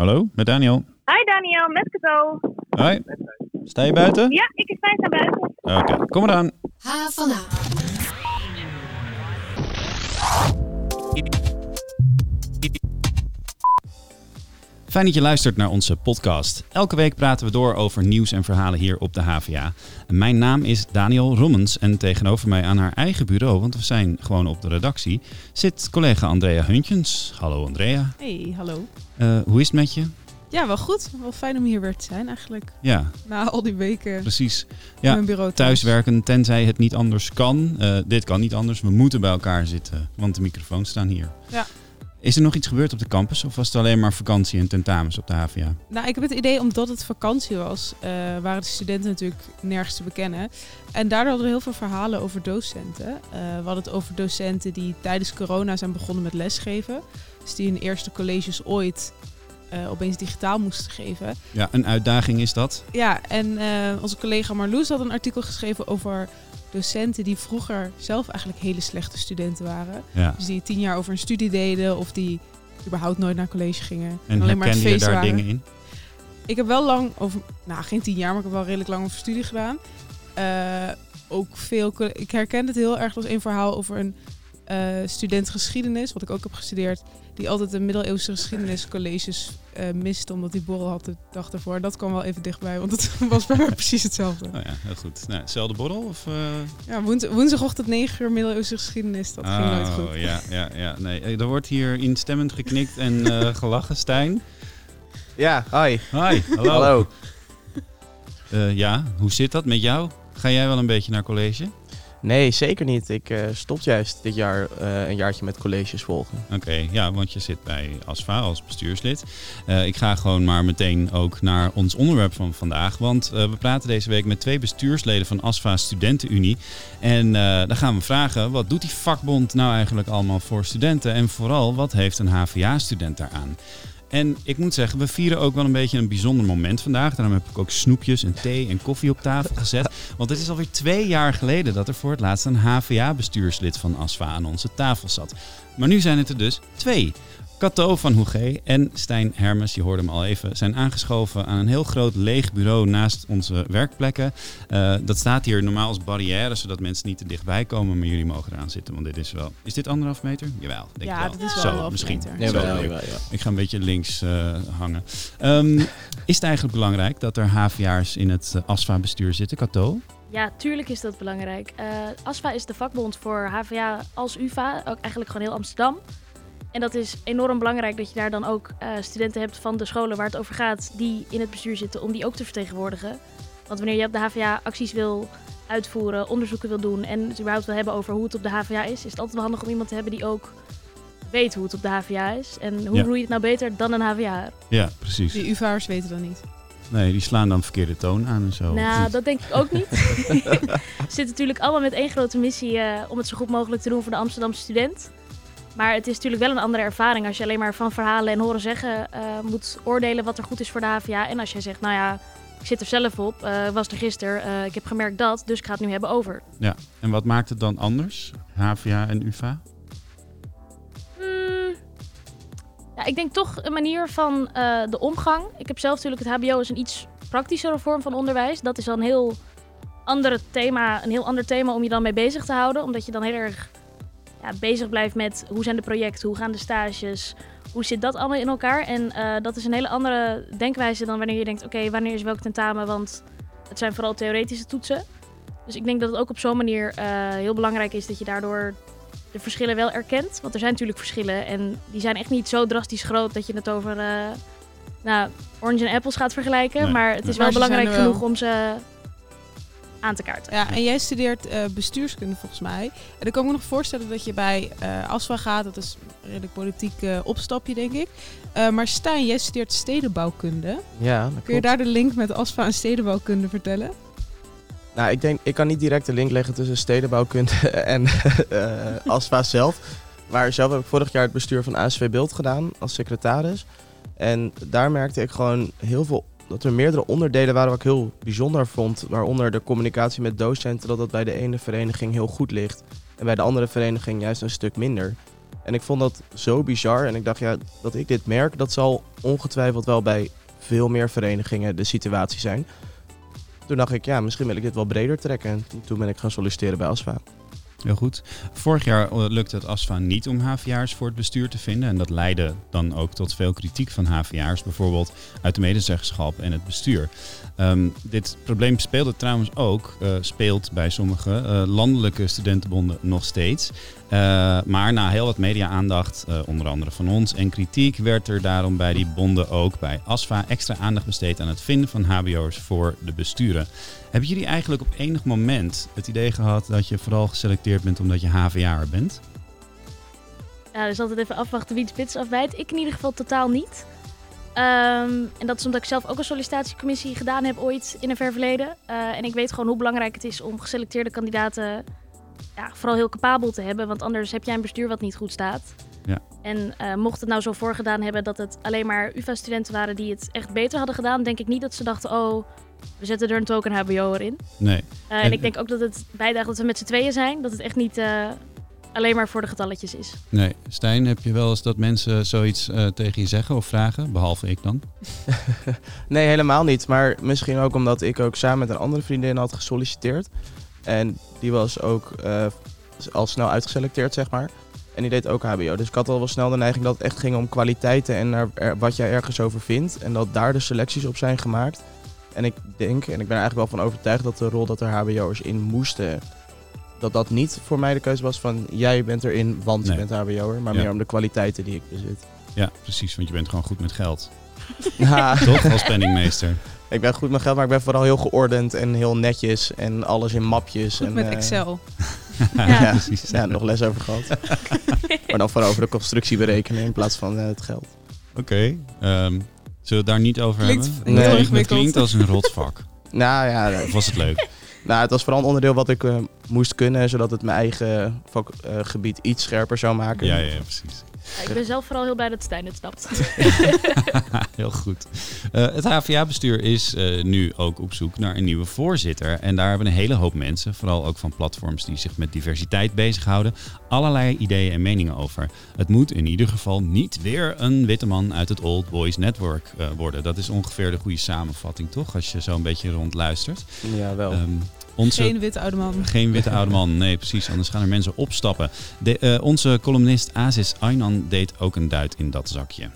Hallo, met Daniel. Hi Daniel, met Kato. Hoi. Sta je buiten? Ja, ik sta naar buiten. Oké, kom eraan. Ha van A. Fijn dat je luistert naar onze podcast. Elke week praten we door over nieuws en verhalen hier op de HVA. Mijn naam is Daniel Rommens en tegenover mij aan haar eigen bureau, want we zijn gewoon op de redactie, zit collega Andrea Huntjens. Hallo Andrea. Hey, hallo. Eh, hoe is het met je? Ja, wel goed. Wel fijn om hier weer te zijn eigenlijk. Ja, Na al die weken precies. Ja, mijn bureau thuiswerken tenzij het niet anders kan. Eh, dit kan niet anders. We moeten bij elkaar zitten, want de microfoons staan hier. Ja. Is er nog iets gebeurd op de campus of was het alleen maar vakantie en tentamens op de HVA? Nou, ik heb het idee, omdat het vakantie was, eh, waren de studenten natuurlijk nergens te bekennen. En daardoor hadden we heel veel verhalen over docenten. Eh, we hadden het over docenten die tijdens corona zijn begonnen met lesgeven. Dus die hun eerste colleges ooit eh, opeens digitaal moesten geven. Ja, een uitdaging is dat. Ja, en onze collega Marloes had een artikel geschreven over docenten die vroeger zelf eigenlijk hele slechte studenten waren. Ja. Dus die tien jaar over een studie deden of die überhaupt nooit naar college gingen. En alleen maar het herkende je feest daar waren. dingen in? Ik heb wel lang over, nou geen tien jaar, maar ik heb wel redelijk lang over studie gedaan. Eh, ook veel, ik herken het heel erg als een verhaal over een student geschiedenis, wat ik ook heb gestudeerd, die altijd de middeleeuwse geschiedeniscolleges eh miste omdat hij borrel had de dag ervoor. Dat kwam wel even dichtbij, want het was bij mij precies hetzelfde. Oh ja, heel goed. Nou, hetzelfde borrel? Of, eh? Ja, woens- woensdagochtend 9 uur middeleeuwse geschiedenis, dat ging nooit goed. Oh, ja, ja, ja. Nee, eh, er wordt hier instemmend geknikt en eh, gelachen. Stijn? Ja, hi. Hi, hallo. Hallo. Eh, ja, hoe zit dat met jou? Ga jij wel een beetje naar college? Nee, zeker niet. Ik eh stop juist dit jaar eh, een jaartje met colleges volgen. Oké, ja, want je zit bij ASFA als bestuurslid. Eh, ik ga gewoon maar meteen ook naar ons onderwerp van vandaag. Want we praten deze week met twee bestuursleden van ASFA Studentenunie. En dan gaan we vragen, wat doet die vakbond nou eigenlijk allemaal voor studenten? En vooral, wat heeft een HVA-student daaraan? En ik moet zeggen, we vieren ook wel een beetje een bijzonder moment vandaag. Daarom heb ik ook snoepjes en thee en koffie op tafel gezet. Want het is alweer twee jaar geleden dat er voor het laatst een HVA-bestuurslid van ASFA aan onze tafel zat. Maar nu zijn het er dus twee. Cato van Hoegé en Stijn Hermes, je hoorde hem al even, zijn aangeschoven aan een heel groot leeg bureau naast onze werkplekken. Eh, dat staat hier normaal als barrière, zodat mensen niet te dichtbij komen, maar jullie mogen eraan zitten, want dit is wel... Is dit anderhalf meter? Jawel, denk Ja, ik wel. dat is wel Zo, anderhalf misschien. meter. Zo, wel, leuk. wel, ja. Ik ga een beetje links eh, hangen. Ehm, is het eigenlijk belangrijk dat er HVA'ers in het eh, ASFA-bestuur zitten, Cato? Ja, tuurlijk is dat belangrijk. Eh ASFA is de vakbond voor HVA als UvA, ook eigenlijk gewoon heel Amsterdam. En dat is enorm belangrijk dat je daar dan ook eh, studenten hebt van de scholen waar het over gaat, die in het bestuur zitten, om die ook te vertegenwoordigen. Want wanneer je op de HVA acties wil uitvoeren, onderzoeken wil doen en het überhaupt wil hebben over hoe het op de HVA is, is het altijd wel handig om iemand te hebben die ook weet hoe het op de HVA is. En hoe Ja. doe je het nou beter dan een HVA? Ja, precies. Die UvA'ers weten dat niet. Nee, die slaan dan verkeerde toon aan en zo. Nou, dat denk ik ook niet. We zitten natuurlijk allemaal met één grote missie eh, om het zo goed mogelijk te doen voor de Amsterdamse student. Maar het is natuurlijk wel een andere ervaring als je alleen maar van verhalen en horen zeggen eh, moet oordelen wat er goed is voor de HVA. En als jij zegt, nou ja, ik zit er zelf op, eh, was er gisteren, eh, ik heb gemerkt dat, dus ik ga het nu hebben over. Ja, en wat maakt het dan anders? HVA en UvA? Hmm, ja, ik denk toch een manier van de omgang. Ik heb zelf natuurlijk het HBO als een iets praktischere vorm van onderwijs. Dat is dan een heel andere thema, een heel ander thema om je dan mee bezig te houden, omdat je dan heel erg ja, bezig blijft met hoe zijn de projecten, hoe gaan de stages, hoe zit dat allemaal in elkaar. En eh, dat is een hele andere denkwijze dan wanneer je denkt, oké, wanneer is welk tentamen, want het zijn vooral theoretische toetsen. Dus ik denk dat het ook op zo'n manier eh, heel belangrijk is dat je daardoor de verschillen wel erkent. Want er zijn natuurlijk verschillen en die zijn echt niet zo drastisch groot dat je het over eh, nou, orange en apples gaat vergelijken. Nee, Maar het is Maar wel belangrijk wel. genoeg om ze aan te kaarten. Ja, en jij studeert eh, bestuurskunde volgens mij. En dan kan ik me nog voorstellen dat je bij eh ASFA gaat. Dat is een redelijk politiek eh, opstapje, denk ik. Eh, maar Stijn, jij studeert stedenbouwkunde. Ja, dat Kun je klopt. daar de link met ASFA en stedenbouwkunde vertellen? Nou, ik denk, ik kan niet direct de link leggen tussen stedenbouwkunde en eh ASFA zelf. Maar zelf heb ik vorig jaar het bestuur van ASV Beeld gedaan als secretaris. En daar merkte ik gewoon heel veel, dat er meerdere onderdelen waren wat ik heel bijzonder vond. Waaronder de communicatie met docenten, dat dat bij de ene vereniging heel goed ligt. En bij de andere vereniging juist een stuk minder. En ik vond dat zo bizar. En ik dacht, ja, dat ik dit merk, dat zal ongetwijfeld wel bij veel meer verenigingen de situatie zijn. Toen dacht ik, ja, misschien wil ik dit wel breder trekken. En toen ben ik gaan solliciteren bij ASFA. Heel goed. Vorig jaar eh, lukte het ASFA niet om HVA'ers voor het bestuur te vinden. En dat leidde dan ook tot veel kritiek van HVA'ers, bijvoorbeeld uit de medezeggenschap en het bestuur. Ehm, dit probleem speelde trouwens ook, uh, speelt bij sommige uh, landelijke studentenbonden nog steeds. Maar na heel wat media-aandacht, onder andere van ons, en kritiek, werd er daarom bij die bonden ook bij ASFA extra aandacht besteed aan het vinden van HBO'ers voor de besturen. Hebben jullie eigenlijk op enig moment het idee gehad dat je vooral geselecteerd bent omdat je HVA'er bent? Ja, dus altijd even afwachten wie de spits afbijt. Ik in ieder geval totaal niet. Um, en dat is omdat ik zelf ook een sollicitatiecommissie gedaan heb ooit in een ver verleden. Uh, en ik weet gewoon hoe belangrijk het is om geselecteerde kandidaten ja, vooral heel capabel te hebben. Want anders heb jij een bestuur wat niet goed staat. Ja. En uh, mocht het nou zo voorgedaan hebben dat het alleen maar UvA-studenten waren die het echt beter hadden gedaan, denk ik niet dat ze dachten, oh, we zetten er een token HBO erin. Nee. Uh, en, en, ik denk ook dat het bijdraagt dat we met z'n tweeën zijn. Dat het echt niet uh, alleen maar voor de getalletjes is. Nee. Stijn, heb je wel eens dat mensen zoiets uh, tegen je zeggen of vragen? Behalve ik dan? nee, helemaal niet. Maar misschien ook omdat ik ook samen met een andere vriendin had gesolliciteerd. En die was ook al snel uitgeselecteerd, zeg maar. En die deed ook HBO. Dus ik had al wel snel de neiging dat het echt ging om kwaliteiten en naar er, wat jij ergens over vindt. En dat daar de selecties op zijn gemaakt. En ik denk, en ik ben er eigenlijk wel van overtuigd dat de rol dat er HBO'ers in moesten, dat dat niet voor mij de keuze was van jij bent erin, want Nee. je bent HBO'er, maar Ja. meer om de kwaliteiten die ik bezit. Ja, precies, want je bent gewoon goed met geld. Ja, Toch, als penningmeester? ik ben goed met geld, maar ik ben vooral heel geordend en heel netjes en alles in mapjes. Goed en, met eh, Excel. Ja, precies. Ja, nog les over gehad. maar dan vooral over de constructie berekenen in plaats van eh, het geld. Oké, ehm, zullen we het daar niet over Klinkt hebben? heel Het klinkt- ingewikkeld. Het klinkt als een rotvak. Nou ja, Of was het leuk? Nou, het was vooral een onderdeel wat ik eh, moest kunnen, zodat het mijn eigen vakgebied iets scherper zou maken. Ja, ja, precies. Ja, ik ben zelf vooral heel blij dat Stijn het snapt. Heel goed. Eh, het HVA-bestuur is eh, nu ook op zoek naar een nieuwe voorzitter. En daar hebben een hele hoop mensen, vooral ook van platforms die zich met diversiteit bezighouden, allerlei ideeën en meningen over. Het moet in ieder geval niet weer een witte man uit het Old Boys Network eh, worden. Dat is ongeveer de goede samenvatting, toch? Als je zo een beetje rondluistert. Ja, wel. Ehm, onze... Geen witte oude man. Geen witte oude man, nee precies, anders gaan er mensen opstappen. De, eh, onze columnist Aziz Aynan deed ook een duit in dat zakje.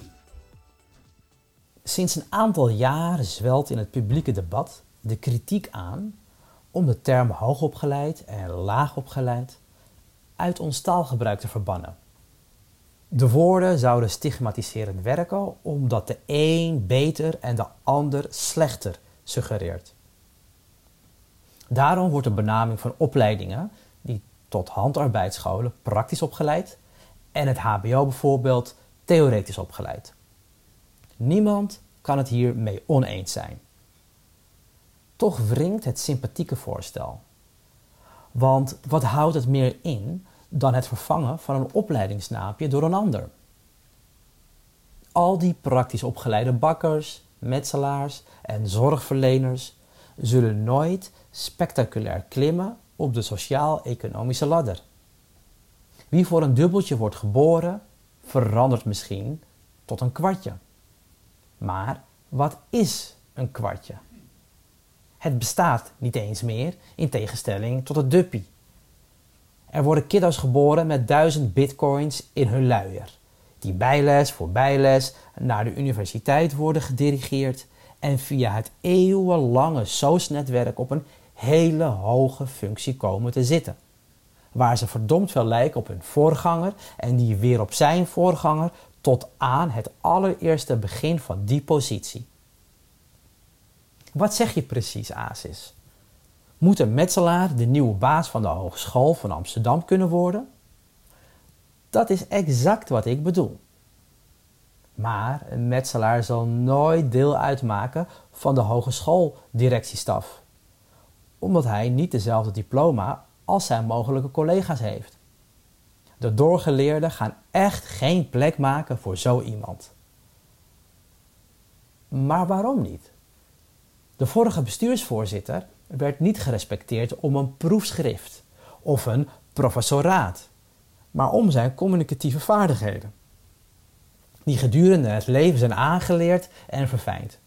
Sinds een aantal jaren zwelt in het publieke debat de kritiek aan om de term hoogopgeleid en laagopgeleid uit ons taalgebruik te verbannen. De woorden zouden stigmatiserend werken omdat de een beter en de ander slechter suggereert. Daarom wordt de benaming van opleidingen die tot handarbeidsscholen praktisch opgeleid en het HBO bijvoorbeeld theoretisch opgeleid. Niemand kan het hiermee oneens zijn. Toch wringt het sympathieke voorstel. Want wat houdt het meer in dan het vervangen van een opleidingsnaapje door een ander? Al die praktisch opgeleide bakkers, metselaars en zorgverleners zullen nooit spectaculair klimmen op de sociaal-economische ladder. Wie voor een dubbeltje wordt geboren, verandert misschien tot een kwartje. Maar wat is een kwartje? Het bestaat niet eens meer in tegenstelling tot het duppie. Er worden kiddo's geboren met duizend bitcoins in hun luier, die bijles voor bijles naar de universiteit worden gedirigeerd en via het eeuwenlange SOS-netwerk op een hele hoge functie komen te zitten. Waar ze verdomd veel lijken op hun voorganger en die weer op zijn voorganger tot aan het allereerste begin van die positie. Wat zeg je precies, Asis? Moet een metselaar de nieuwe baas van de Hogeschool van Amsterdam kunnen worden? Dat is exact wat ik bedoel. Maar een metselaar zal nooit deel uitmaken van de hogeschooldirectiestaf, omdat hij niet dezelfde diploma als zijn mogelijke collega's heeft. De doorgeleerden gaan echt geen plek maken voor zo iemand. Maar waarom niet? De vorige bestuursvoorzitter werd niet gerespecteerd om een proefschrift of een professoraat. maar om zijn communicatieve vaardigheden, die gedurende het leven zijn aangeleerd en verfijnd.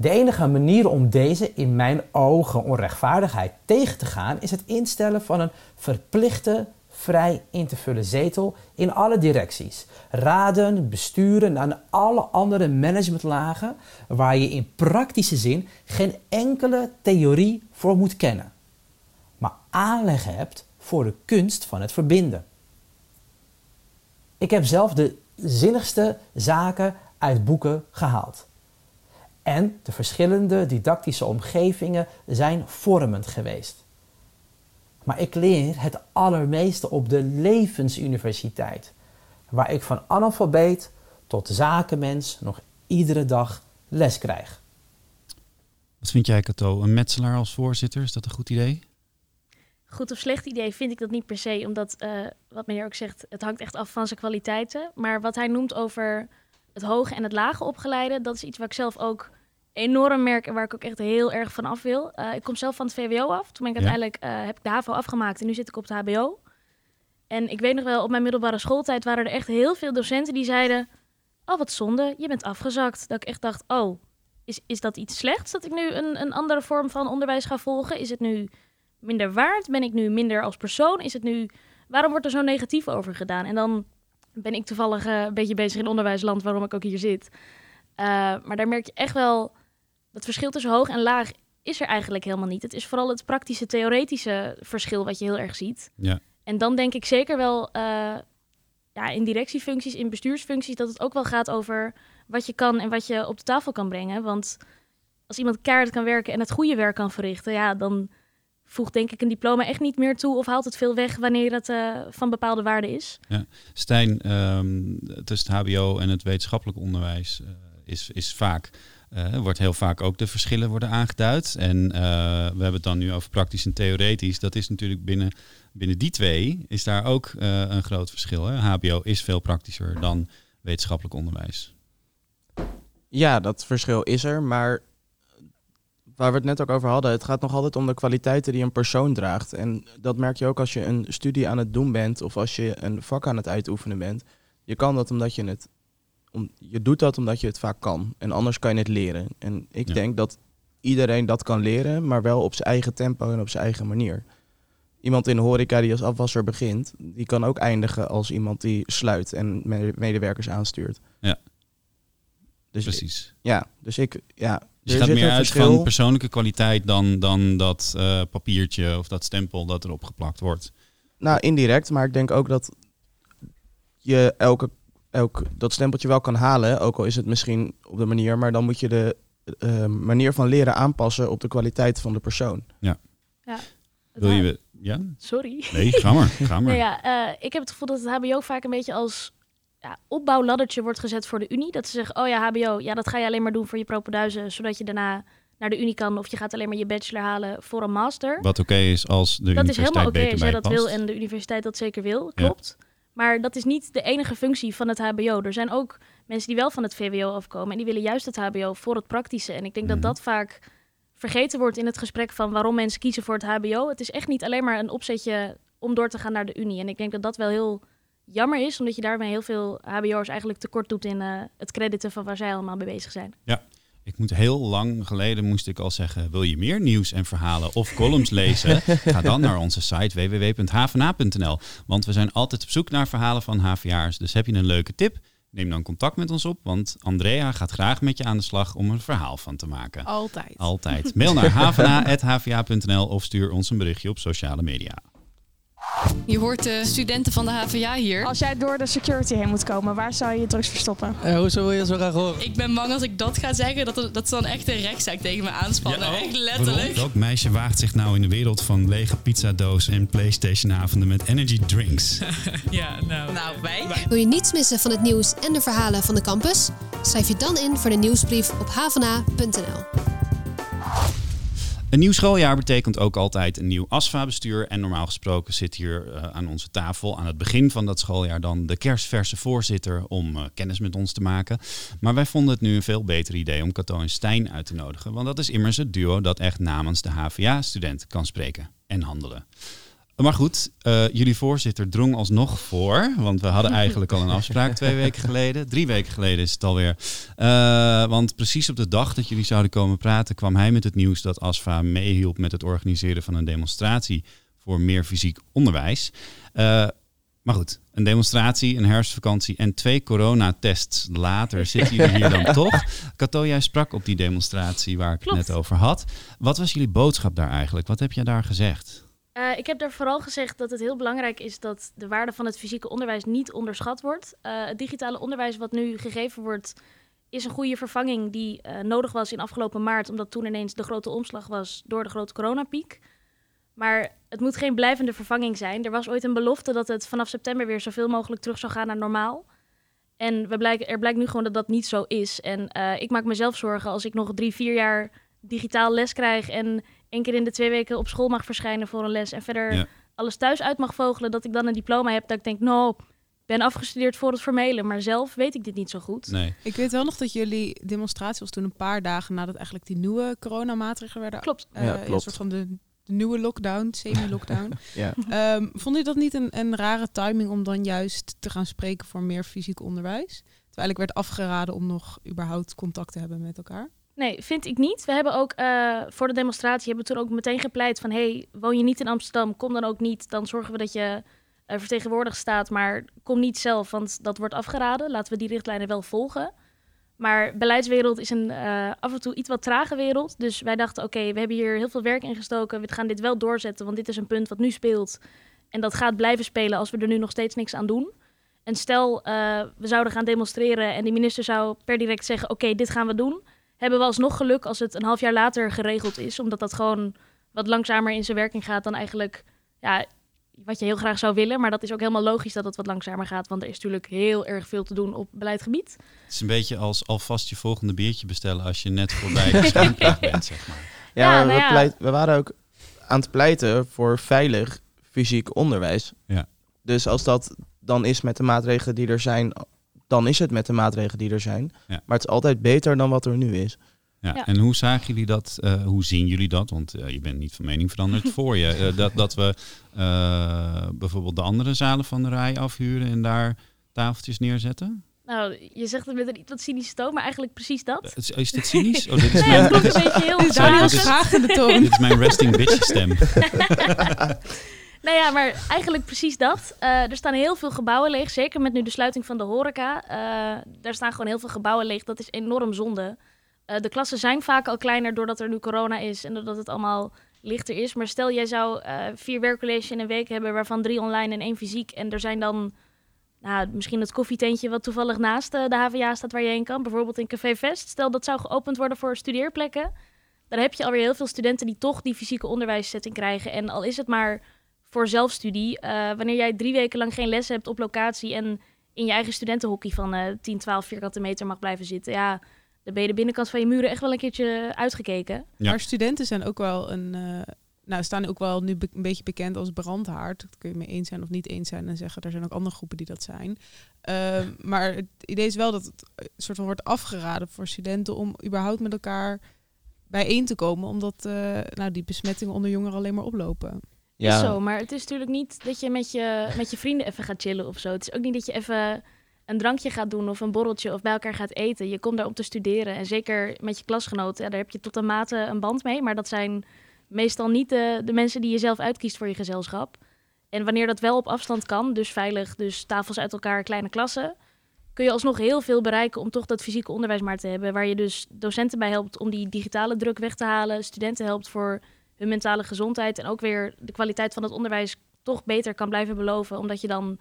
De enige manier om deze in mijn ogen onrechtvaardigheid tegen te gaan is het instellen van een verplichte vrij in te vullen zetel in alle directies, raden, besturen en alle andere managementlagen waar je in praktische zin geen enkele theorie voor moet kennen, maar aanleg hebt voor de kunst van het verbinden. Ik heb zelf de zinnigste zaken uit boeken gehaald. En de verschillende didactische omgevingen zijn vormend geweest. Maar ik leer het allermeeste op de levensuniversiteit, waar ik van analfabeet tot zakenmens nog iedere dag les krijg. Wat vind jij, Cato? Een metselaar als voorzitter, is dat een goed idee? Goed of slecht idee vind ik dat niet per se, omdat, uh, wat meneer ook zegt, het hangt echt af van zijn kwaliteiten. Maar wat hij noemt over het hoge en het lage opgeleide, dat is iets waar ik zelf ook enorm merk en waar ik ook echt heel erg van af wil. Uh, ik kom zelf van het VWO af. Toen ben ik uiteindelijk uh, heb ik de HAVO afgemaakt en nu zit ik op het HBO. En ik weet nog wel, op mijn middelbare schooltijd waren er echt heel veel docenten die zeiden: Oh, wat zonde, je bent afgezakt. Dat ik echt dacht: Oh, is, is dat iets slechts dat ik nu een, een andere vorm van onderwijs ga volgen? Is het nu minder waard? Ben ik nu minder als persoon? Is het nu. Waarom wordt er zo negatief over gedaan? En dan ben ik toevallig uh, een beetje bezig in onderwijsland, waarom ik ook hier zit. maar daar merk je echt wel dat verschil tussen hoog en laag is er eigenlijk helemaal niet. Het is vooral het praktische, theoretische verschil wat je heel erg ziet. Ja. En dan denk ik zeker wel uh, ja, in directiefuncties, in bestuursfuncties, dat het ook wel gaat over wat je kan en wat je op de tafel kan brengen. Want als iemand keihard kan werken en het goede werk kan verrichten, ja, dan voegt denk ik een diploma echt niet meer toe of haalt het veel weg wanneer het uh, van bepaalde waarde is. Ja. Stijn, um, tussen het HBO en het wetenschappelijk onderwijs uh, is, is vaak uh, wordt heel vaak ook de verschillen worden aangeduid. En uh, we hebben het dan nu over praktisch en theoretisch. Dat is natuurlijk binnen, binnen die twee is daar ook uh, een groot verschil. Hè? HBO is veel praktischer dan wetenschappelijk onderwijs. Ja, dat verschil is er. Maar waar we het net ook over hadden, het gaat nog altijd om de kwaliteiten die een persoon draagt. En dat merk je ook als je een studie aan het doen bent of als je een vak aan het uitoefenen bent. Je kan dat omdat je het om, je doet dat omdat je het vaak kan. En anders kan je het leren. En ik Ja. denk dat iedereen dat kan leren, maar wel op zijn eigen tempo en op zijn eigen manier. Iemand in de horeca die als afwasser begint, die kan ook eindigen als iemand die sluit en me- medewerkers aanstuurt. Ja. Dus Precies. ja, dus ik ja. Dus je gaat meer uit van persoonlijke kwaliteit dan, dan dat eh, papiertje of dat stempel dat erop geplakt wordt. Nou, indirect, maar ik denk ook dat je elke, elk, dat stempeltje wel kan halen, ook al is het misschien op de manier, maar dan moet je de eh, manier van leren aanpassen op de kwaliteit van de persoon. Wil je... Ja? Sorry. Nee, ga maar. Ga maar. Nou ja, eh, ik heb het gevoel dat het HBO vaak een beetje als ja, opbouwladdertje wordt gezet voor de Unie. Dat ze zeggen, oh ja, HBO, ja, dat ga je alleen maar doen voor je propenduizen, zodat je daarna naar de Unie kan. Of je gaat alleen maar je bachelor halen voor een master. Wat oké is als de dat is universiteit helemaal oké beter als jij dat past. wil en de universiteit dat zeker wil, klopt. Maar dat is niet de enige functie van het HBO. Er zijn ook mensen die wel van het VWO afkomen en die willen juist het HBO voor het praktische. En ik denk Mhm. dat dat vaak vergeten wordt in het gesprek van waarom mensen kiezen voor het HBO. Het is echt niet alleen maar een opzetje om door te gaan naar de Unie. En ik denk dat dat wel heel jammer is, omdat je daarmee heel veel HBO'ers eigenlijk tekort doet in eh, het crediten van waar zij allemaal mee bezig zijn. Ik moet heel lang geleden moest ik al zeggen, wil je meer nieuws en verhalen of columns lezen? Ga dan naar onze site www.hvna.nl. Want we zijn altijd op zoek naar verhalen van HVA'ers. Dus heb je een leuke tip? Neem dan contact met ons op, want Andrea gaat graag met je aan de slag om een verhaal van te maken. Altijd. Altijd. Mail naar hvna.hva.nl of stuur ons een berichtje op sociale media. Je hoort de studenten van de HVA hier. Als jij door de security heen moet komen, waar zou je je drugs verstoppen? Eh, hoezo wil je dat zo graag horen? Ik ben bang als ik dat ga zeggen, dat, er- dat ze dan echt een rechtszaak tegen me aanspannen. echt letterlijk. Welk meisje waagt zich nou in de wereld van lege pizzadoos en PlayStation-avonden met energy drinks? Ja, nou. Nou, wij. Wil je niets missen van het nieuws en de verhalen van de campus? Schrijf je dan in voor de nieuwsbrief op havana.nl. Een nieuw schooljaar betekent ook altijd een nieuw ASFA-bestuur. En normaal gesproken zit hier eh, aan onze tafel aan het begin van dat schooljaar dan de kerstverse voorzitter om eh, kennis met ons te maken. Maar wij vonden het nu een veel beter idee om Cato en Stijn uit te nodigen. Want dat is immers het duo dat echt namens de HVA-student kan spreken en handelen. Maar goed, uh, jullie voorzitter drong alsnog voor. Want we hadden eigenlijk al een afspraak twee weken geleden. Drie weken geleden is het alweer. Uh, want precies op de dag dat jullie zouden komen praten, kwam hij met het nieuws dat ASFA meehielp met het organiseren van een demonstratie voor meer fysiek onderwijs. Uh, maar goed, een demonstratie, een herfstvakantie en twee coronatests later zitten jullie hier dan toch. Cato, jij sprak op die demonstratie waar ik het net over had. Wat was jullie boodschap daar eigenlijk? Wat heb jij daar gezegd? Uh, ik heb daar vooral gezegd dat het heel belangrijk is dat de waarde van het fysieke onderwijs niet onderschat wordt. Uh, het digitale onderwijs wat nu gegeven wordt, is een goede vervanging die uh, nodig was in afgelopen maart, omdat toen ineens de grote omslag was door de grote coronapiek. Maar het moet geen blijvende vervanging zijn. Er was ooit een belofte dat het vanaf september weer zoveel mogelijk terug zou gaan naar normaal. En we blijken, er blijkt nu gewoon dat dat niet zo is. En ik maak mezelf zorgen als ik nog drie, vier jaar digitaal les krijg en één keer in de twee weken op school mag verschijnen voor een les en verder alles thuis uit mag vogelen, dat ik dan een diploma heb dat ik denk, nou, ik ben afgestudeerd voor het formele, maar zelf weet ik dit niet zo goed. Nee. Ik weet wel nog dat jullie demonstratie was toen een paar dagen nadat eigenlijk die nieuwe coronamaatregelen werden. Klopt. Uh, ja, klopt. Een soort van de, de nieuwe lockdown, semi-lockdown. ja. um, vond je dat niet een, een rare timing om dan juist te gaan spreken voor meer fysiek onderwijs? Terwijl ik werd afgeraden om nog überhaupt contact te hebben met elkaar. Nee, vind ik niet. We hebben ook uh, voor de demonstratie hebben we toen ook meteen gepleit van... hey, woon je niet in Amsterdam, kom dan ook niet. Dan zorgen we dat je uh, vertegenwoordigd staat, maar kom niet zelf, want dat wordt afgeraden. Laten we die richtlijnen wel volgen. Maar beleidswereld is een uh, af en toe iets wat trage wereld. Dus wij dachten, oké, we hebben hier heel veel werk in gestoken. We gaan dit wel doorzetten, want dit is een punt wat nu speelt. En dat gaat blijven spelen als we er nu nog steeds niks aan doen. En stel, we zouden gaan demonstreren en de minister zou per direct zeggen... oké, dit gaan we doen hebben we alsnog geluk als het een half jaar later geregeld is. Omdat dat gewoon wat langzamer in zijn werking gaat dan eigenlijk ja, wat je heel graag zou willen. Maar dat is ook helemaal logisch dat het wat langzamer gaat. Want er is natuurlijk heel erg veel te doen op beleidgebied. Het is een beetje als alvast je volgende biertje bestellen als je net voorbij de bent, zeg maar. Ja, Ja, we, nou ja. pleit- we waren ook aan het pleiten voor veilig fysiek onderwijs. Ja. Dus als dat dan is met de maatregelen die er zijn, dan is het met de maatregelen die er zijn. Ja. Maar het is altijd beter dan wat er nu is. Ja. Ja. En hoe zagen jullie dat? eh, hoe zien jullie dat? Want eh, je bent niet van mening veranderd voor je. Eh, dat, dat we eh, bijvoorbeeld de andere zalen van de rij afhuren en daar tafeltjes neerzetten? Nou, je zegt het met een iets wat cynische toon, maar eigenlijk precies dat. Is, is dit cynisch? Oh, dit is Nee, het mijn, een beetje heel Sorry, Daar dit is- dit is mijn resting bitch stem. Nou ja, maar eigenlijk precies dat. Eh, er staan heel veel gebouwen leeg, zeker met nu de sluiting van de horeca. Eh daar staan gewoon heel veel gebouwen leeg. Dat is enorm zonde. Eh, de klassen zijn vaak al kleiner doordat er nu corona is en doordat het allemaal lichter is. Maar stel, jij zou vier werkcolleges in een week hebben, waarvan drie online en één fysiek. En er zijn dan nou, misschien het koffietentje wat toevallig naast de HVA staat waar je heen kan. Bijvoorbeeld in Café Vest. Stel, dat zou geopend worden voor studeerplekken. Dan heb je alweer heel veel studenten die toch die fysieke onderwijszetting krijgen. En al is het maar voor zelfstudie. eh, wanneer jij drie weken lang geen les hebt op locatie en in je eigen studentenhockey van eh 10, 12 vierkante meter mag blijven zitten. Ja, dan ben je de binnenkant van je muren echt wel een keertje uitgekeken. Ja. Maar studenten zijn ook wel een. eh, nou, staan ook wel nu be- een beetje bekend als brandhaard. Dat kun je mee eens zijn of niet eens zijn en zeggen. Er zijn ook andere groepen die dat zijn. Ehm, maar het idee is wel dat het een soort van wordt afgeraden voor studenten om überhaupt met elkaar bijeen te komen, omdat eh, nou, die besmettingen onder jongeren alleen maar oplopen. Is zo, maar het is natuurlijk niet dat je met, je met je vrienden even gaat chillen of zo. Het is ook niet dat je even een drankje gaat doen of een borreltje of bij elkaar gaat eten. Je komt daar om te studeren en zeker met je klasgenoten. Ja, daar heb je tot een mate een band mee, maar dat zijn meestal niet de, de mensen die je zelf uitkiest voor je gezelschap. En wanneer dat wel op afstand kan, dus veilig, dus tafels uit elkaar, kleine klassen, kun je alsnog heel veel bereiken om toch dat fysieke onderwijs maar te hebben. Waar je dus docenten bij helpt om die digitale druk weg te halen, studenten helpt voor hun mentale gezondheid en ook weer de kwaliteit van het onderwijs toch beter kan blijven beloven, omdat je dan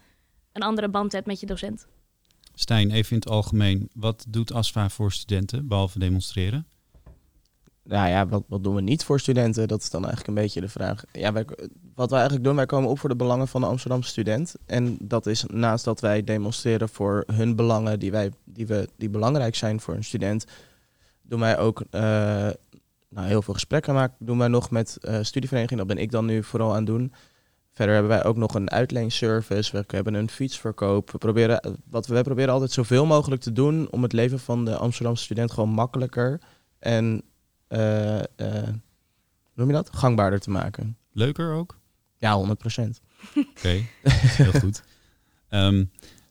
een andere band hebt met je docent. Stijn, even in het algemeen. Wat doet ASFA voor studenten, behalve demonstreren? Nou ja, wat, wat doen we niet voor studenten? Dat is dan eigenlijk een beetje de vraag. Ja, wij, wat wij eigenlijk doen, wij komen op voor de belangen van de Amsterdamse student. En dat is naast dat wij demonstreren voor hun belangen die, wij, die, we, die belangrijk zijn voor een student, doen wij ook eh, nou, heel veel gesprekken maken. Doen wij nog met eh studievereniging, dat ben ik dan nu vooral aan het doen. Verder hebben wij ook nog een uitleenservice. We hebben een fietsverkoop. We proberen, wat we, wij proberen altijd zoveel mogelijk te doen om het leven van de Amsterdamse student gewoon makkelijker en eh, eh, noem je dat? Gangbaarder te maken. Leuker ook? Ja, 100 procent. Oké, heel goed. Ehm,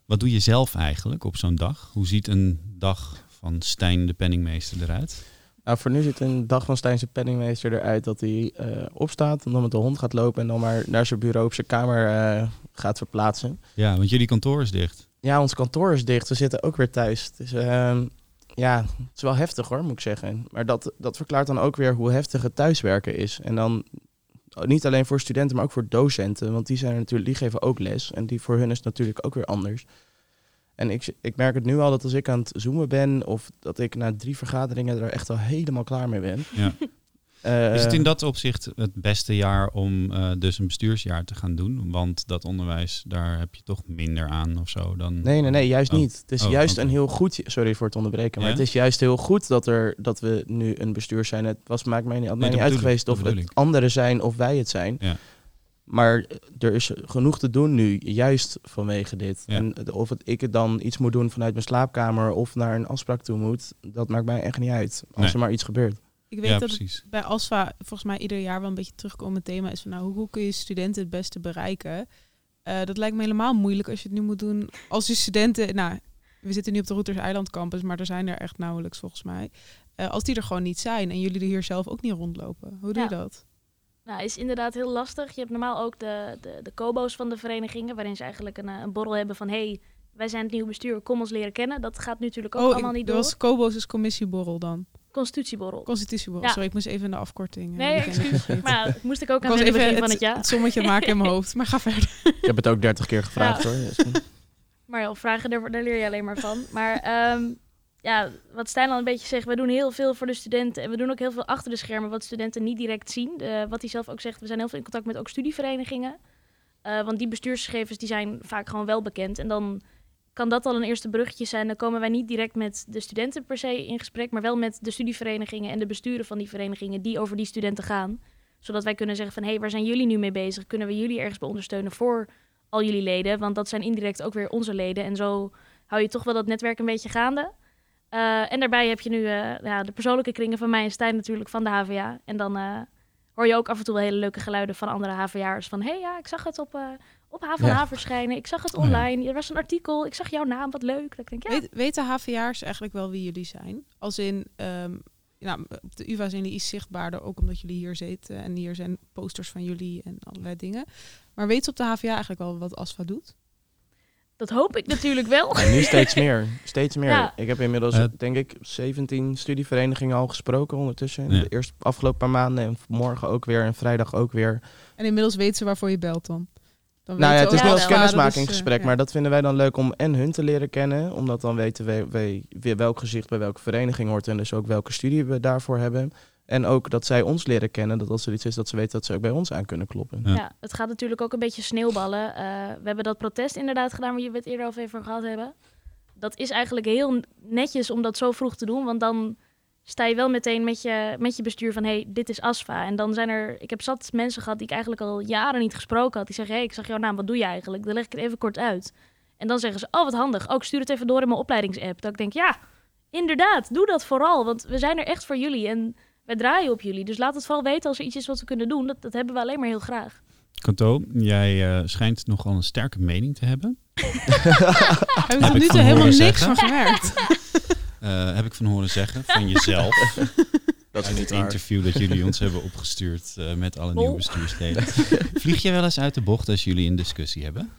wat doe je zelf eigenlijk op zo'n dag? Hoe ziet een dag van Stijn de penningmeester eruit? Nou, voor nu ziet een dag van Stijnse penningmeester eruit dat hij eh, opstaat en dan met de hond gaat lopen en dan maar naar zijn bureau op zijn kamer eh, gaat verplaatsen. Ja, want jullie kantoor is dicht. Ja, ons kantoor is dicht. We zitten ook weer thuis. Dus ja, het is wel heftig hoor, moet ik zeggen. Maar dat, dat verklaart dan ook weer hoe heftig het thuiswerken is. En dan niet alleen voor studenten, maar ook voor docenten. Want die, zijn natuurlijk, die geven ook les. En die voor hun is natuurlijk ook weer anders. En ik, ik merk het nu al dat als ik aan het zoomen ben... of dat ik na drie vergaderingen er echt al helemaal klaar mee ben. Ja. Eh, Is het in dat opzicht het beste jaar om eh, dus een bestuursjaar te gaan doen? Want dat onderwijs, daar heb je toch minder aan of zo dan... Nee, nee, nee, juist Oh. niet. Het is Oh, juist een heel goed... Sorry voor het onderbreken, maar Ja? het is juist heel goed dat, er, dat we nu een bestuur zijn. Het was, maakt mij niet, had mij Nee, niet uit geweest of het anderen zijn of wij het zijn. Ja. Maar er is genoeg te doen nu, juist vanwege dit. Ja. En of het, ik het dan iets moet doen vanuit mijn slaapkamer of naar een afspraak toe moet, dat maakt mij echt niet uit. Als Nee. er maar iets gebeurt. Ik weet Ja, dat bij ASFA volgens mij ieder jaar wel een beetje terugkomend thema is van nou, hoe, hoe kun je studenten het beste bereiken? Eh, dat lijkt me helemaal moeilijk als je het nu moet doen als je studenten, nou, we zitten nu op de Routers Eiland campus, maar er zijn er echt nauwelijks volgens mij. Eh, als die er gewoon niet zijn en jullie er hier zelf ook niet rondlopen, hoe doe je Ja. dat? Nou, is inderdaad heel lastig. Je hebt normaal ook de, de, de kobo's van de verenigingen, waarin ze eigenlijk een, eh, een borrel hebben van hey, wij zijn het nieuwe bestuur, kom ons leren kennen. Dat gaat nu natuurlijk ook oh, allemaal ik, niet dat door. was Kobo's is commissieborrel dan. Constitutieborrel. Constitutieborrel. Ja. Sorry, ik moest even de afkorting. eh, Nee, excuus. Maar dat moest ik ook ik aan was het even begin het, van het jaar. het sommetje maken in mijn hoofd, maar ga verder. Ik heb het ook dertig keer gevraagd Ja. hoor. Maar ja, vragen, daar, daar leer je alleen maar van. Maar ehm, ja, wat Stijn al een beetje zegt, we doen heel veel voor de studenten. En we doen ook heel veel achter de schermen wat studenten niet direct zien. Eh, wat hij zelf ook zegt, we zijn heel veel in contact met ook studieverenigingen. Eh, want die bestuursgegevens die zijn vaak gewoon wel bekend. En dan kan dat al een eerste bruggetje zijn. Dan komen wij niet direct met de studenten per se in gesprek, maar wel met de studieverenigingen en de besturen van die verenigingen die over die studenten gaan. Zodat wij kunnen zeggen van, hé, hey, waar zijn jullie nu mee bezig? Kunnen we jullie ergens bij ondersteunen voor al jullie leden? Want dat zijn indirect ook weer onze leden. En zo hou je toch wel dat netwerk een beetje gaande. Eh, en daarbij heb je nu eh, ja, de persoonlijke kringen van mij en Stijn natuurlijk van de HVA. En dan eh, hoor je ook af en toe wel hele leuke geluiden van andere HVA'ers. Van, hé hey, ja, ik zag het op, op HVA verschijnen. Ik zag het Oh online. Er was een artikel. Ik zag jouw naam. Wat leuk. Dat ik denk, ja, Weet, weten HVA'ers eigenlijk wel wie jullie zijn? Als in, nou, op de UvA zijn jullie iets zichtbaarder, ook omdat jullie hier zitten. En hier zijn posters van jullie en allerlei dingen. Maar weten ze op de HVA eigenlijk wel wat ASFA doet? Dat hoop ik natuurlijk wel. En nu steeds meer. Steeds meer. Ja. Ik heb inmiddels, denk ik, 17 studieverenigingen al gesproken ondertussen. Ja. De eerste afgelopen paar maanden en morgen ook weer en vrijdag ook weer. En inmiddels weten ze waarvoor je belt dan. dan Nou ja, het is wel als ASFA, dus, kennismakingsgesprek, eh, maar dat vinden wij dan leuk om en hun te leren kennen. Omdat dan weten we we- weer welk gezicht bij welke vereniging hoort en dus ook welke studie we daarvoor hebben. En ook dat zij ons leren kennen, dat als er iets is dat ze weten dat ze ook bij ons aan kunnen kloppen. Ja. Ja. het gaat natuurlijk ook een beetje sneeuwballen. Eh, we hebben dat protest inderdaad gedaan waar je het eerder over even gehad hebben. Dat is eigenlijk heel netjes om dat zo vroeg te doen, want dan sta je wel meteen met je, met je bestuur van, hey, dit is ASFA. En dan zijn er, ik heb zat mensen gehad die ik eigenlijk al jaren niet gesproken had. Die zeggen, hey, ik zag jouw naam, wat doe je eigenlijk? Dan leg ik het even kort uit. En dan zeggen ze, oh, wat handig. Ook stuur het even door in mijn opleidingsapp. Dat ik denk, ja, inderdaad, doe dat vooral. Want we zijn er echt voor jullie en wij draaien op jullie. Dus laat het vooral weten als er iets is wat we kunnen doen. Dat, dat hebben we alleen maar heel graag. Kanto, jij eh, schijnt nogal een sterke mening te hebben. Heb ik tot nu van toe helemaal horen niks zeggen. van gemerkt. Eh, heb ik van horen zeggen, van jezelf. Dat uit het interview dat jullie ons hebben opgestuurd eh, met alle nieuwe bestuursleden. Vlieg jij wel eens uit de bocht als jullie een discussie hebben?